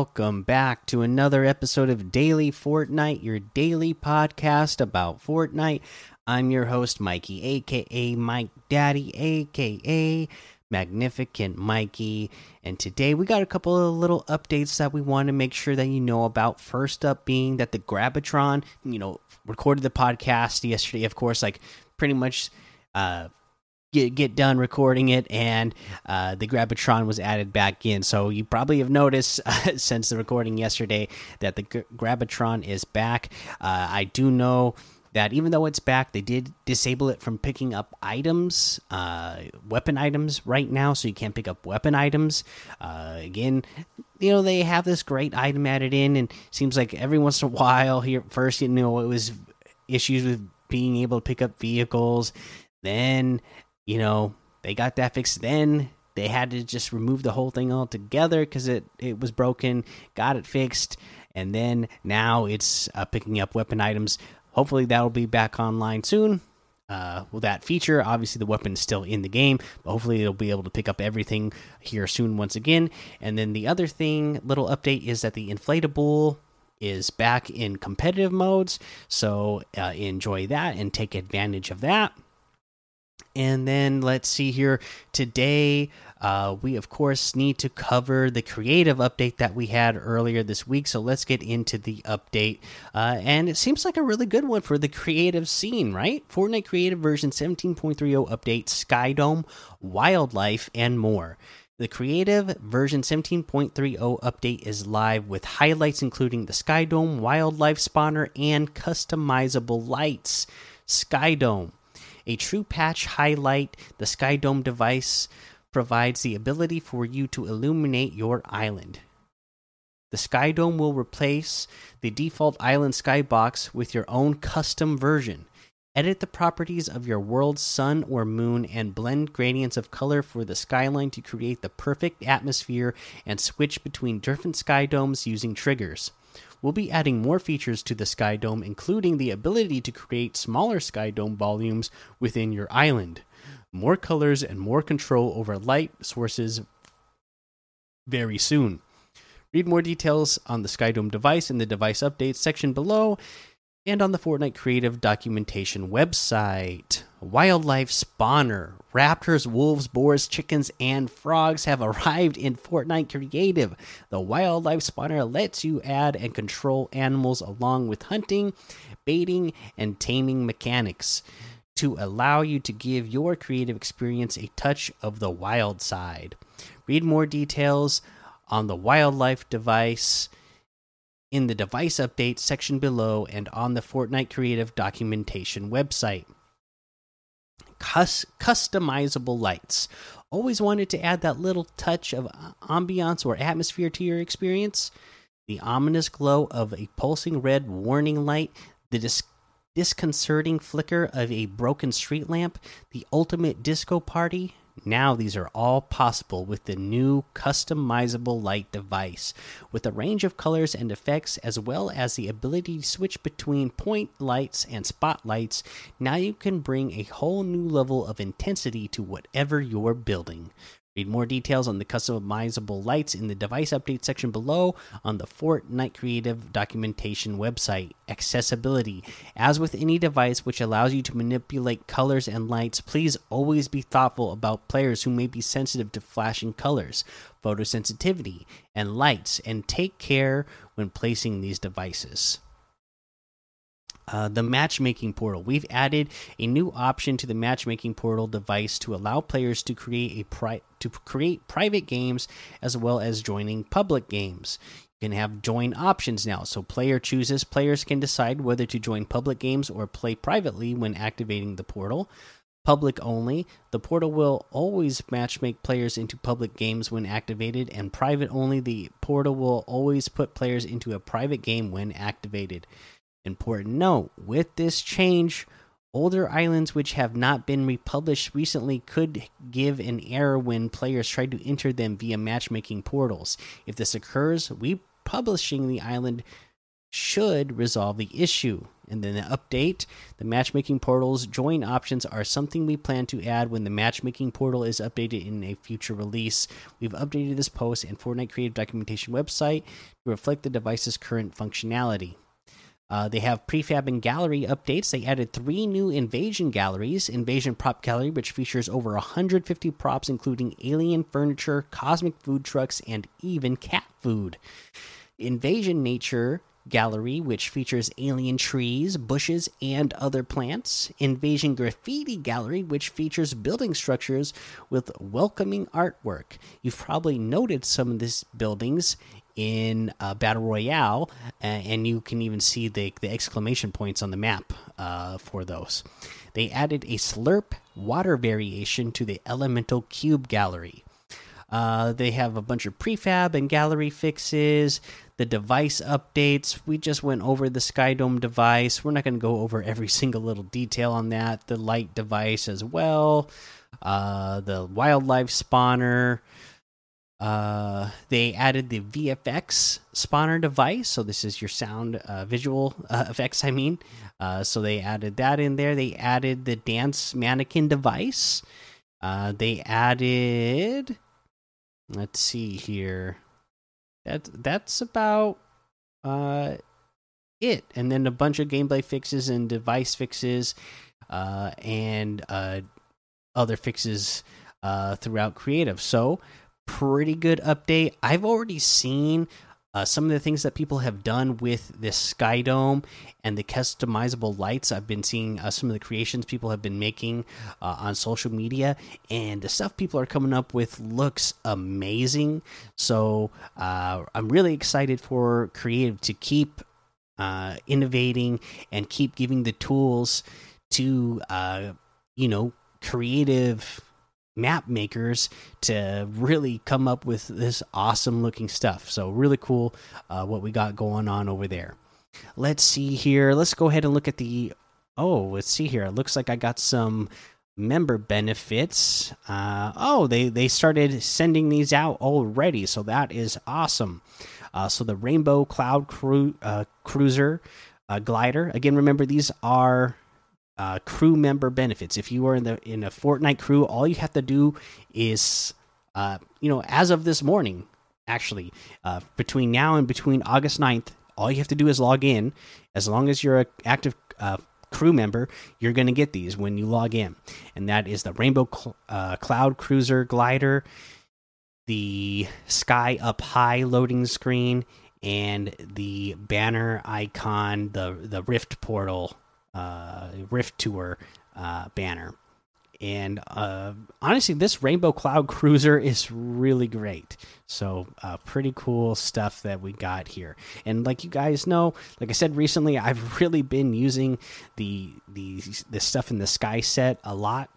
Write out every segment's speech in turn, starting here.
Welcome back to another episode of Daily Fortnite, your daily podcast about Fortnite. I'm your host, Mikey, aka Mike Daddy, aka Magnificent Mikey. And today we got a couple of little updates that we want to make sure that you know about. First up being that the Grab-itron, you know, recorded the podcast yesterday, of course, like pretty much uh get get done recording it, and uh, the Grab-itron was added back in. So you probably have noticed uh, since the recording yesterday that the G Grab-itron is back. Uh, I do know that even though it's back, they did disable it from picking up items, uh, weapon items right now, so you can't pick up weapon items. Uh, again, you know they have this great item added in, and seems like every once in a while here first, you know, it was issues with being able to pick up vehicles. Then you know, they got that fixed. Then they had to just remove the whole thing altogether because it it was broken. Got it fixed, and then now it's uh, picking up weapon items. Hopefully that'll be back online soon. Uh, with that feature, obviously the weapon is still in the game, but hopefully it'll be able to pick up everything here soon once again. And then the other thing, little update, is that the inflatable is back in competitive modes. So uh, enjoy that and take advantage of that. And then let's see here. Today, uh, we of course need to cover the creative update that we had earlier this week. So let's get into the update. Uh, and it seems like a really good one for the creative scene, right? Fortnite Creative version 17.30 update, Skydome, Wildlife, and more. The creative version 17.30 update is live with highlights including the Skydome, Wildlife Spawner, and customizable lights. Skydome a true patch highlight, the Skydome device provides the ability for you to illuminate your island. The Skydome will replace the default island skybox with your own custom version. Edit the properties of your world's sun or moon and blend gradients of color for the skyline to create the perfect atmosphere and switch between different sky domes using triggers. We'll be adding more features to the Sky Dome, including the ability to create smaller Sky Dome volumes within your island, more colors, and more control over light sources very soon. Read more details on the Sky Dome device in the device updates section below and on the Fortnite Creative Documentation website. Wildlife spawner. Raptors, wolves, boars, chickens, and frogs have arrived in Fortnite Creative. The wildlife spawner lets you add and control animals along with hunting, baiting, and taming mechanics to allow you to give your creative experience a touch of the wild side. Read more details on the wildlife device in the device update section below and on the Fortnite Creative documentation website. Cus customizable lights. Always wanted to add that little touch of ambiance or atmosphere to your experience? The ominous glow of a pulsing red warning light, the dis disconcerting flicker of a broken street lamp, the ultimate disco party, now, these are all possible with the new customizable light device. With a range of colors and effects, as well as the ability to switch between point lights and spotlights, now you can bring a whole new level of intensity to whatever you're building. Read more details on the customizable lights in the device update section below on the Fortnite Creative documentation website. Accessibility. As with any device which allows you to manipulate colors and lights, please always be thoughtful about players who may be sensitive to flashing colors, photosensitivity, and lights, and take care when placing these devices. Uh, the matchmaking portal. We've added a new option to the matchmaking portal device to allow players to create a pri to create private games as well as joining public games. You can have join options now, so player chooses. Players can decide whether to join public games or play privately when activating the portal. Public only. The portal will always matchmake players into public games when activated, and private only. The portal will always put players into a private game when activated. Important note with this change, older islands which have not been republished recently could give an error when players try to enter them via matchmaking portals. If this occurs, republishing the island should resolve the issue. And then the update the matchmaking portal's join options are something we plan to add when the matchmaking portal is updated in a future release. We've updated this post and Fortnite Creative Documentation website to reflect the device's current functionality. Uh, they have prefab and gallery updates. They added three new invasion galleries Invasion Prop Gallery, which features over 150 props, including alien furniture, cosmic food trucks, and even cat food. Invasion Nature Gallery, which features alien trees, bushes, and other plants. Invasion Graffiti Gallery, which features building structures with welcoming artwork. You've probably noted some of these buildings in uh, Battle Royale, and you can even see the, the exclamation points on the map uh, for those. They added a slurp water variation to the Elemental Cube Gallery. Uh, they have a bunch of prefab and gallery fixes, the device updates. We just went over the Skydome device. We're not going to go over every single little detail on that. The light device as well, uh, the wildlife spawner. Uh, they added the VFX spawner device, so this is your sound uh, visual uh, effects. I mean, uh, so they added that in there. They added the dance mannequin device. Uh, they added. Let's see here. That that's about uh it, and then a bunch of gameplay fixes and device fixes, uh, and uh, other fixes uh throughout creative. So pretty good update. I've already seen uh, some of the things that people have done with this Sky Dome and the customizable lights. I've been seeing uh, some of the creations people have been making uh, on social media, and the stuff people are coming up with looks amazing. So uh, I'm really excited for Creative to keep uh, innovating and keep giving the tools to, uh, you know, creative map makers to really come up with this awesome looking stuff. So, really cool uh, what we got going on over there. Let's see here. Let's go ahead and look at the. Oh, let's see here. It looks like I got some member benefits. Uh, oh, they they started sending these out already, so that is awesome. Uh, so the Rainbow Cloud Cru uh, Cruiser uh, glider. Again, remember these are uh, crew member benefits. If you are in the in a Fortnite crew, all you have to do is, uh, you know, as of this morning, actually, uh, between now and between August 9th, all you have to do is log in. As long as you're an active uh, crew member, you're going to get these when you log in, and that is the Rainbow Cl uh, Cloud Cruiser glider, the Sky Up High loading screen, and the banner icon, the the Rift portal uh, Rift Tour uh, banner. And uh, honestly, this Rainbow Cloud Cruiser is really great. So, uh, pretty cool stuff that we got here. And like you guys know, like I said recently, I've really been using the the the stuff in the sky set a lot.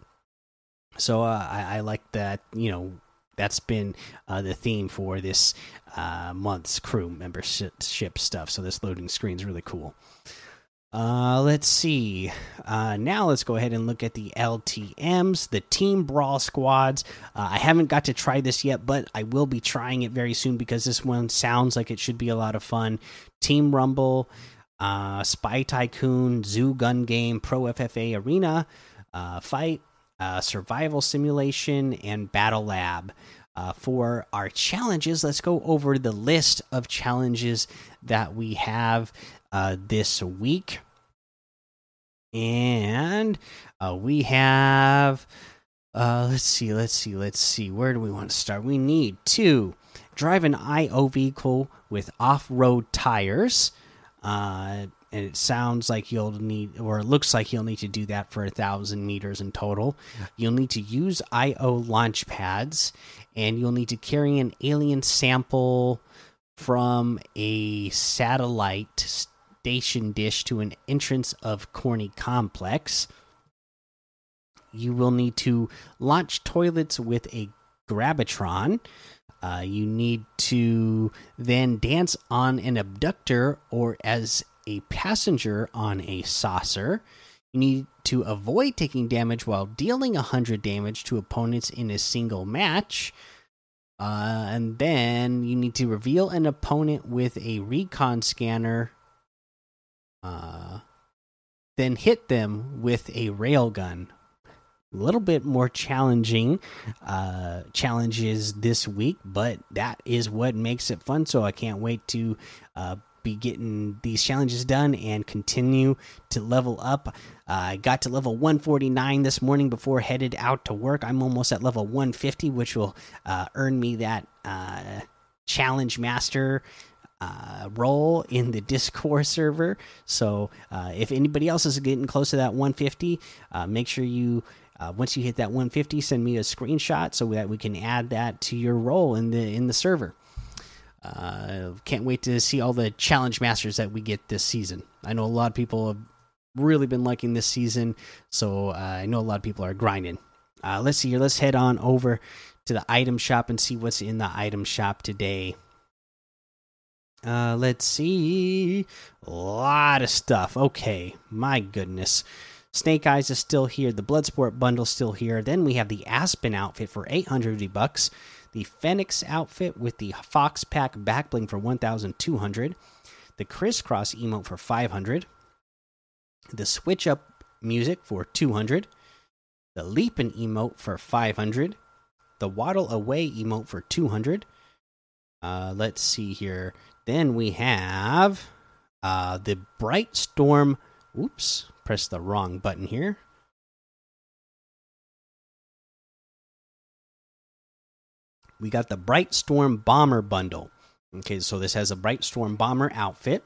So uh, I, I like that. You know, that's been uh, the theme for this uh, month's crew membership stuff. So this loading screen is really cool. Uh, let's see. Uh, now let's go ahead and look at the LTMs, the Team Brawl squads. Uh, I haven't got to try this yet, but I will be trying it very soon because this one sounds like it should be a lot of fun. Team Rumble, uh, Spy Tycoon, Zoo Gun Game, Pro FFA Arena, uh, Fight, uh, Survival Simulation, and Battle Lab. For our challenges, let's go over the list of challenges that we have this week. And uh, we have, uh, let's see, let's see, let's see. Where do we want to start? We need to drive an IO vehicle with off road tires. Uh, and it sounds like you'll need, or it looks like you'll need to do that for a thousand meters in total. You'll need to use IO launch pads, and you'll need to carry an alien sample from a satellite station dish to an entrance of Corny Complex. You will need to launch toilets with a Gravitron. Uh, you need to then dance on an abductor or as a passenger on a saucer. You need to avoid taking damage while dealing 100 damage to opponents in a single match. Uh, and then you need to reveal an opponent with a recon scanner uh, then hit them with a railgun. A little bit more challenging uh, challenges this week, but that is what makes it fun. So I can't wait to uh, be getting these challenges done and continue to level up. Uh, I got to level 149 this morning before headed out to work. I'm almost at level 150, which will uh, earn me that uh, challenge master uh, role in the Discord server. So uh, if anybody else is getting close to that 150, uh, make sure you. Uh, once you hit that 150, send me a screenshot so that we can add that to your role in the in the server. Uh, can't wait to see all the challenge masters that we get this season. I know a lot of people have really been liking this season, so uh, I know a lot of people are grinding. Let's see here. Let's head on over to the item shop and see what's in the item shop today. Uh, let's see. A lot of stuff. Okay, my goodness. Snake Eyes is still here. The Bloodsport bundle still here. Then we have the Aspen outfit for 800 bucks the Phoenix outfit with the Fox Pack backbling for 1,200, the Crisscross emote for 500, the Switch Up music for 200, the Leapin emote for 500, the Waddle Away emote for 200. Uh, let's see here. Then we have uh, the Bright Storm. Oops, press the wrong button here. we got the Bright Storm Bomber bundle. Okay, so this has a Bright Storm Bomber outfit,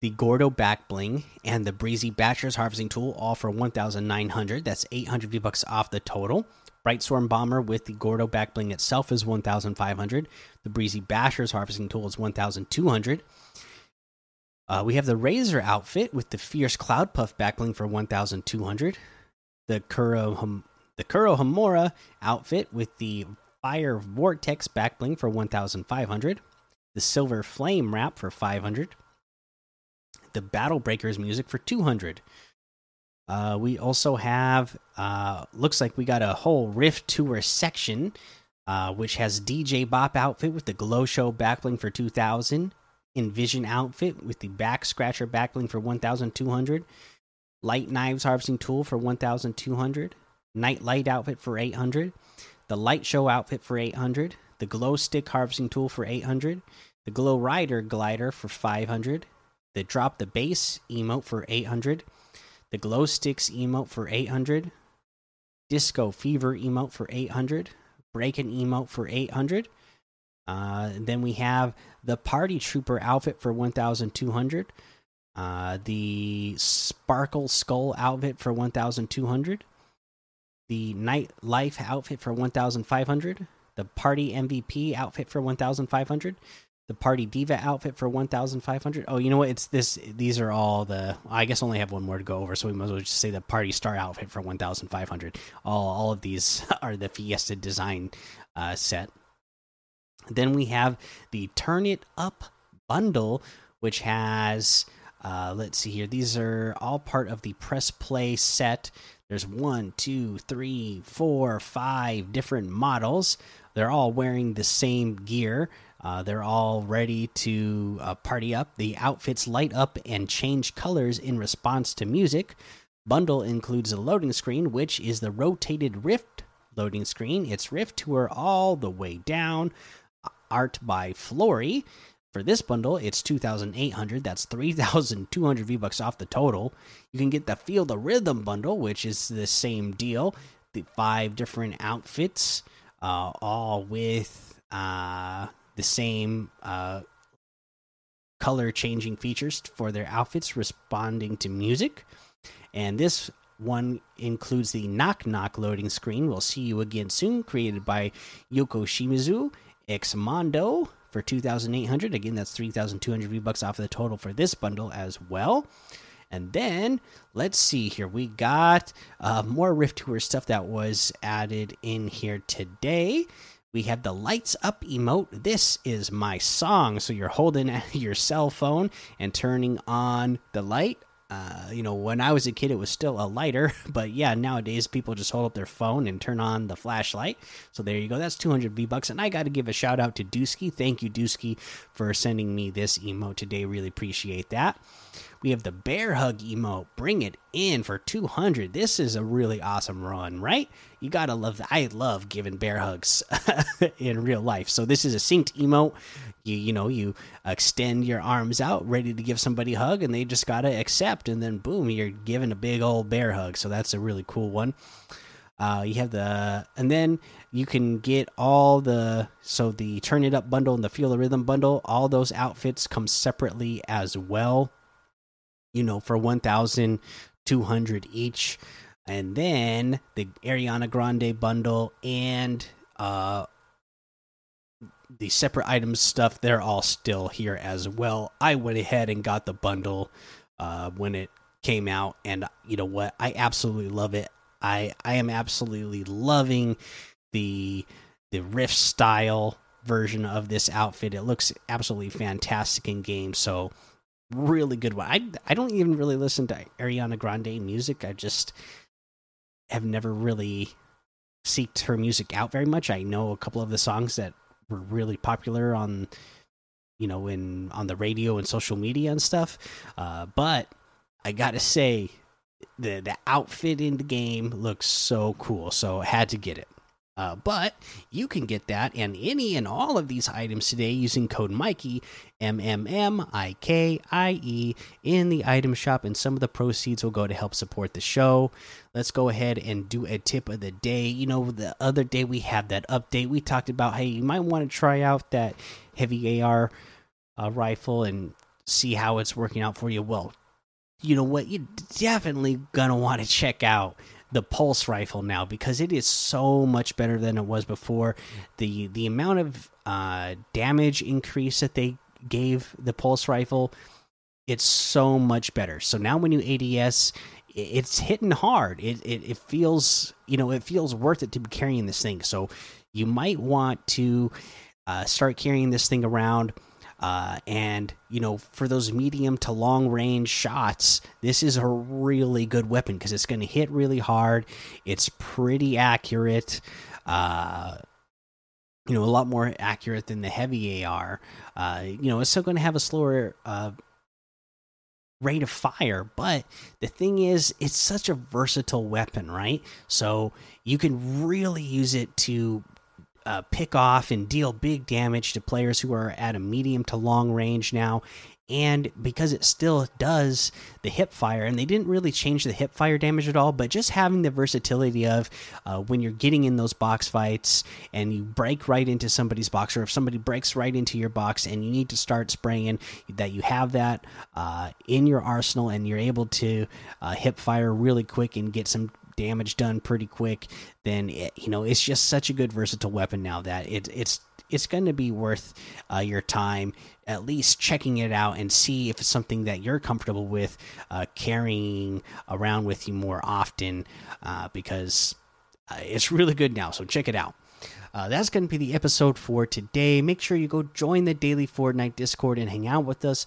the Gordo back bling, and the Breezy Basher's Harvesting Tool, all for 1,900. That's 800 V bucks off the total. Bright Storm Bomber with the Gordo backbling itself is 1,500. The Breezy Basher's Harvesting Tool is 1,200. Uh, we have the Razor outfit with the Fierce Cloud Puff back bling for 1,200. The Kuro the Kuro outfit with the Fire Vortex backbling for 1,500. The Silver Flame wrap for 500. The Battle Breakers music for 200. Uh, we also have, uh, looks like we got a whole Rift Tour section, uh, which has DJ Bop outfit with the Glow Show backbling for 2,000. Envision outfit with the Back Scratcher backbling for 1,200. Light Knives harvesting tool for 1,200. Night Light outfit for 800 the light show outfit for 800 the glow stick harvesting tool for 800 the glow rider glider for 500 the drop the base emote for 800 the glow sticks emote for 800 disco fever emote for 800 break an emote for 800 uh, then we have the party trooper outfit for 1200 uh, the sparkle skull outfit for 1200 the night life outfit for 1500 the party mvp outfit for 1500 the party diva outfit for 1500 oh you know what? It's this these are all the i guess only have one more to go over so we might as well just say the party star outfit for 1500 all all of these are the fiesta design uh, set. Then we have the turn it up bundle which has uh, let's see here these are all part of the press play set. There's one, two, three, four, five different models. They're all wearing the same gear. Uh, they're all ready to uh, party up. The outfits light up and change colors in response to music. Bundle includes a loading screen, which is the rotated Rift loading screen. It's Rift Tour all the way down. Art by Flory. For this bundle, it's 2,800. That's 3,200 V bucks off the total. You can get the Feel the Rhythm bundle, which is the same deal. The five different outfits, uh, all with uh, the same uh, color changing features for their outfits, responding to music. And this one includes the Knock Knock loading screen. We'll see you again soon, created by Yoko Shimizu, Xmondo for 2800 again that's 3200 v bucks off of the total for this bundle as well and then let's see here we got uh, more rift tour stuff that was added in here today we have the lights up emote this is my song so you're holding your cell phone and turning on the light uh, you know, when I was a kid, it was still a lighter, but yeah, nowadays people just hold up their phone and turn on the flashlight. So there you go. That's 200 V bucks, and I got to give a shout out to Dusky. Thank you, Dusky, for sending me this emote today. Really appreciate that. We have the bear hug emote. Bring it in for 200. This is a really awesome run, right? You gotta love that. I love giving bear hugs in real life. So this is a synced emote. You you know you extend your arms out, ready to give somebody a hug, and they just gotta accept, and then boom, you're giving a big old bear hug. So that's a really cool one. Uh, you have the, and then you can get all the, so the Turn It Up bundle and the Feel the Rhythm bundle, all those outfits come separately as well, you know, for 1,200 each. And then the Ariana Grande bundle and, uh, the separate items stuff, they're all still here as well. I went ahead and got the bundle uh, when it came out, and you know what? I absolutely love it. I I am absolutely loving the the rift style version of this outfit. It looks absolutely fantastic in game. So really good one. I I don't even really listen to Ariana Grande music. I just have never really seeked her music out very much. I know a couple of the songs that were really popular on you know in on the radio and social media and stuff. Uh, but I gotta say the the outfit in the game looks so cool, so I had to get it. Uh, but you can get that and any and all of these items today using code Mikey M M M I K I E in the item shop, and some of the proceeds will go to help support the show. Let's go ahead and do a tip of the day. You know, the other day we had that update. We talked about hey, you might want to try out that heavy AR uh, rifle and see how it's working out for you. Well, you know what? You're definitely gonna want to check out the pulse rifle now because it is so much better than it was before. the The amount of uh, damage increase that they gave the pulse rifle, it's so much better. So now when you ADS, it's hitting hard. It, it it feels you know it feels worth it to be carrying this thing. So you might want to uh, start carrying this thing around uh, and you know, for those medium to long range shots, this is a really good weapon because it's going to hit really hard. It's pretty accurate. Uh, you know, a lot more accurate than the heavy AR. Uh, you know, it's still going to have a slower uh, rate of fire, but the thing is, it's such a versatile weapon, right? So you can really use it to uh, pick off and deal big damage to players who are at a medium to long range now. And because it still does the hip fire, and they didn't really change the hip fire damage at all, but just having the versatility of uh, when you're getting in those box fights and you break right into somebody's box, or if somebody breaks right into your box and you need to start spraying, that you have that uh, in your arsenal and you're able to uh, hip fire really quick and get some damage done pretty quick, then it, you know it's just such a good versatile weapon now that it, it's it's going to be worth uh, your time at least checking it out and see if it's something that you're comfortable with uh, carrying around with you more often uh, because uh, it's really good now. So check it out. Uh, that's going to be the episode for today. Make sure you go join the daily Fortnite Discord and hang out with us.